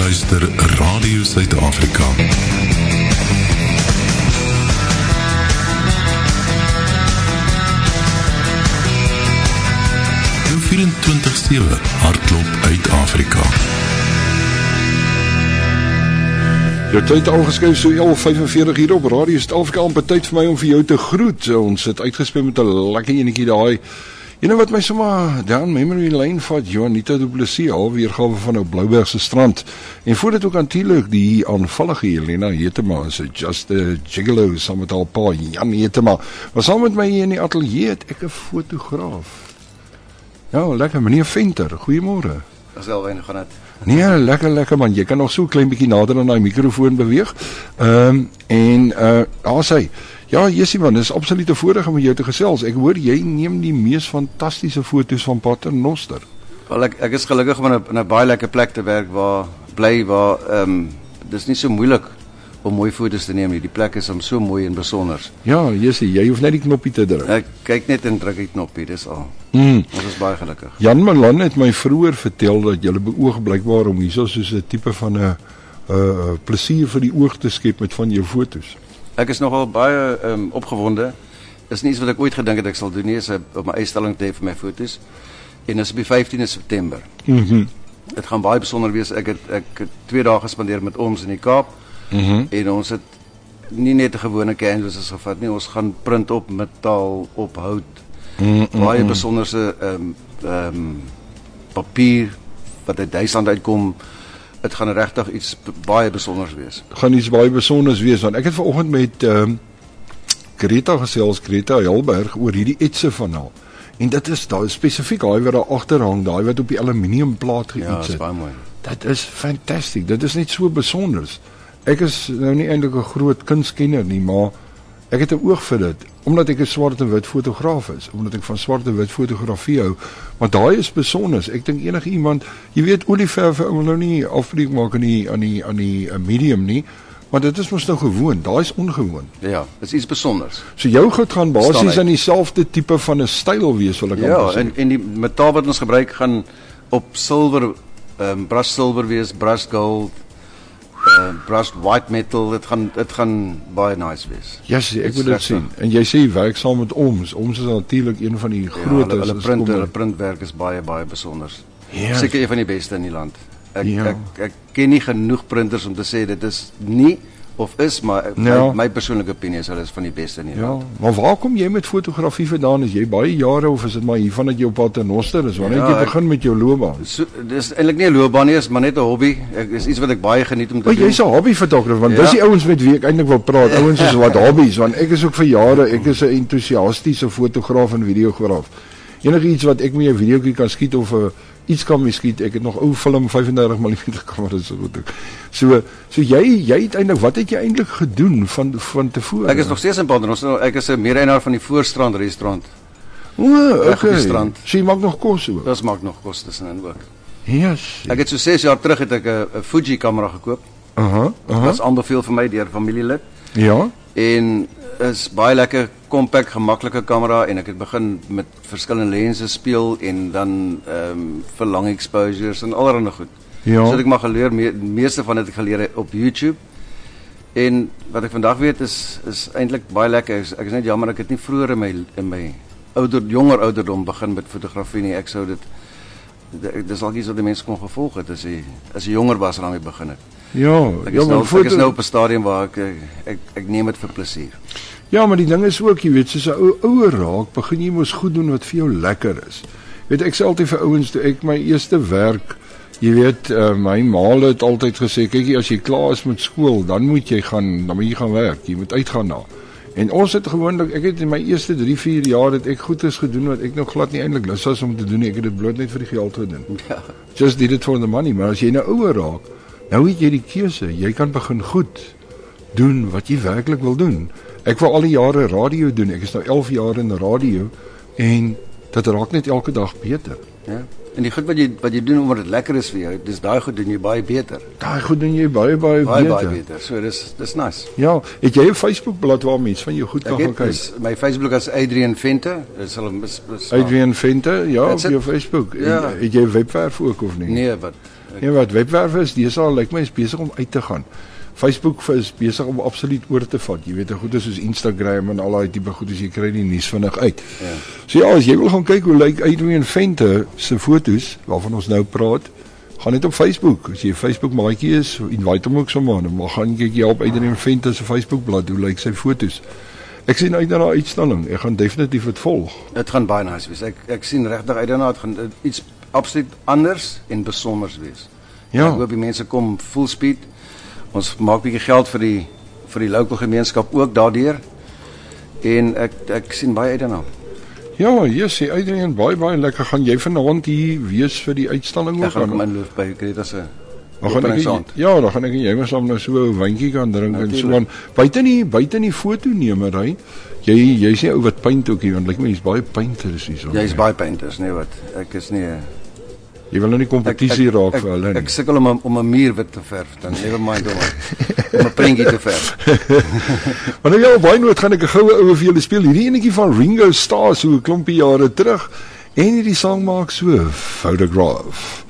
luister Radio Suid-Afrika. Jou 24/7 hardloop uit Afrika. Jou tyd aangeskuif so 11:45 hier op Radio Suid-Afrika om tyd vir my om vir jou te groet. Ons het uitgespeel met 'n lekker enetjie daai. Jy know wat my sommer down memory lane vat Jonita Du Plessis al weergawe van nou Blouberg se strand. En voor dit ook natuurlik die aanvallige Helena Hetema is just a gigolo saam met haar pa Jan Hetema. Was saam met my hier in die ateljee het ek 'n fotograaf. Ja, lekker meneer Venter. Goeiemôre. Dis alwen gaan dit. Nee, lekker lekker man. Jy kan nog so klein bietjie nader aan daai mikrofoon beweeg. Ehm um, en uh daar sê Ja, Jessie man, dis absoluut 'n voorreg om jou te gesels. Ek hoor jy neem die mees fantastiese foto's van Paternoster. Wel ek ek is gelukkig om in 'n baie lekker plek te werk waar bly waar ehm um, dis nie so moeilik om mooi foto's te neem nie. Die plek is om so mooi en besonder. Ja, Jessie, jy hoef net die knoppie te druk. Ek kyk net en druk die knoppie, dis al. Mm. Ons is baie gelukkig. Jan Malan het my vroeër vertel dat jy beoog blykbaar om hierso soos 'n tipe van 'n 'n uh, plesier vir die oog te skep met van jou foto's. Ek is nogal baie um, opgewonde. Is nie iets wat ek ooit gedink het ek sal doen nie, is op my uitstalling te hê vir my foto's. En dit is op die 15de September. Mhm. Mm dit gaan baie besonder wees. Ek het ek het 2 dae gespandeer met ons in die Kaap. Mhm. Mm en ons het nie net 'n gewone canvas gevat nie, ons gaan print op metaal, op hout. Mm -hmm. Baie besonderse ehm um, ehm um, papier wat uit Duitsland uitkom. Dit gaan regtig iets baie besonders wees. Gaan iets baie besonders wees want ek het vanoggend met ehm um, Greta gesels, Greta Helberg oor hierdie etse van haar. En dit is daai spesifiek daai wat daar agter hang, daai wat op die aluminiumplaat geëet ja, het. Ja, baie mooi. Dit is fantasties. Dit is net so besonders. Ek is nou nie eintlik 'n groot kunskenner nie, maar ek het 'n oog vir dit omdat ek 'n swart en wit fotograaf is, omdat ek van swart en wit fotografie hou. Maar daai is besonder. Ek dink enige iemand, jy weet olieverf wil nou nie afbreek maak aan die aan die aan die medium nie, maar dit is mos nou gewoon. Daai is ongewoon. Ja, dit is iets besonders. So jou goed gaan basies aan dieselfde tipe van 'n styl wees, wil ek ja, amper sê. Ja, en en die metaal wat ons gebruik gaan op silwer ehm um, brush silver wees, brush gold uh brushed white metal dit gaan dit gaan baie nice wees. Ja, yes, ek wil dit sien. En jy sê werk saam met ons. Ons is natuurlik een van die ja, grootes. Hulle, hulle print hulle printwerk is baie baie besonder. Yes. Seker een van die beste in die land. Ek, ja. ek ek ken nie genoeg printers om te sê dit is nie of is maar ja. my, my persoonlike opinie is hulle is van die beste in die ja. land. Maar waar kom jy met fotografie vandaan? Is jy baie jare of is dit maar hiervan dat jy op Paternoster is? Wanneer ja, jy begin met jou loopbaan? So, dis eintlik nie 'n loopbaan nie, is maar net 'n hobby. Ek is iets wat ek baie geniet om te o, doen. Jy's 'n hobby fotograaf want ja. dis die ouens met wie ek eintlik wil praat. Ouens is wat hobbies want ek is ook vir jare ek is 'n entoesiastiese fotograaf en videograaf. Enige iets wat ek met 'n videoetjie kan skiet of 'n iets kan miskiet. Ek het nog ou film 35 mm kameras so goed. So so jy jy het eintlik wat het jy eintlik gedoen van van tevore? Ek is nog steeds in Paternoster. Ek is 'n mede-eienaar van die Voorstrand restaurant. O, okay. Strand. So jy maak nog kos ook. Dit maak nog kos tussenin ook. Yes. Ek het so 6 jaar terug het ek 'n Fuji kamera gekoop. Aha. Uh -huh, uh -huh. Dit was aanbeveel vir my deur familielid. Ja. En is baie lekker kompak, gemaklike kamera en ek het begin met verskillende lense speel en dan ehm um, vir lang exposures en allerlei goed. Ja. So ek maar geleer me, meeste van dit ek geleer op YouTube. En wat ek vandag weet is is eintlik baie lekker. Ek, ek is net jammer ek het nie vroeër in my in my ouder jonger ouderdom begin met fotografie nie. Ek sou dit dis al iets wat die mense kon gevolg het as jy as jy jonger was en daarmee begin het. Ja, ek is, nou, ek is nou op 'n stadium waar ek ek ek, ek neem dit vir plesier. Ja, maar die ding is ook, jy weet, soos 'n ou ouer raak, begin jy mos goed doen wat vir jou lekker is. Weet ek sê altyd vir ouens toe ek my eerste werk Jy weet, uh, my ma het altyd gesê, kyk as jy klaar is met skool, dan moet jy gaan, dan moet jy gaan werk. Jy moet uitgaan na. En ons het gewoonlik, ek het in my eerste 3, 4 jaar het ek goedes gedoen wat ek nog glad nie eintlik lus was om te doen nie. Ek het dit bloot net vir die geld gedoen. Ja. Just did it for the money, maar as jy nou ouer raak, nou het jy die keuse. Jy kan begin goed doen wat jy werklik wil doen. Ek wou al die jare radio doen. Ek is nou 11 jaar in radio en dit raak net elke dag beter. Ja. En die goed wat jy wat jy doen omdat dit lekker is vir jou, dis daai goed doen jy baie beter. Daai goed doen jy baie baie, Baie beter. baie beter. So dis dis nice. Ja, het jy 'n Facebook bladsy waar mense van jou goed kan Ek gaan kyk? dis, my Facebook is Adrian Venter. Dis al mis, mis Adrian Venter, ja, op jou Facebook. En, Ja. Het jy webwerf ook of nie? Nee, wat Nee, wat webwerf is, dis al lyk my is besig om uit te gaan. Facebook is besig om absoluut oor te vat. Jy weet, goed is soos Instagram en al daai tipe goed as jy kry die nuus vinnig uit. Ja. So ja, as jy wil gaan kyk hoe lyk Adrian Venter se fotos waarvan ons nou praat, gaan net op Facebook. As jy 'n Facebook maatjie is, invite hom ook sommer, dan mag gaan kyk jy op Adrian Venter se Facebook bladsy hoe lyk sy fotos. Ek sien uit na daai uitstalling. Ek gaan definitief dit volg. dit gaan baie nice wees. Ek ek sien regtig uit daarna, dit gaan iets absoluut anders en besonders wees. Ja. Ek hoop die mense kom full speed. Ons maak bietjie geld vir die vir die local gemeenskap ook daardeur. En ek ek sien baie uit daarna. Ja, yes, sê Adrian baie baie lekker. Gaan jy vanaand hier wees vir die uitstalling Ek ook? gaan kom Dan in by Greta se dan gaan ek openingsaand. ja, dan gaan ek en jy saam nou so 'n wyntjie kan drink en so Natuurlijk. aan. Buite nie buite nie fotonemery. Jy jy's nie ou wat paint ook hier want lyk my jy's baie painters hierso. Jy's baie painters, nee wat. Ek is nie 'n Jy wil nou nie kompetisie raak vir hulle Ek, nie. ek sukkel om om 'n muur wit te verf, dan never mind om om 'n prentjie te verf. Maar nou ja, baie nood gaan ek 'n goue oue vir julle speel. Hierdie enetjie van Ringo Starr so 'n klompie jare terug en hierdie sang maak so photograph.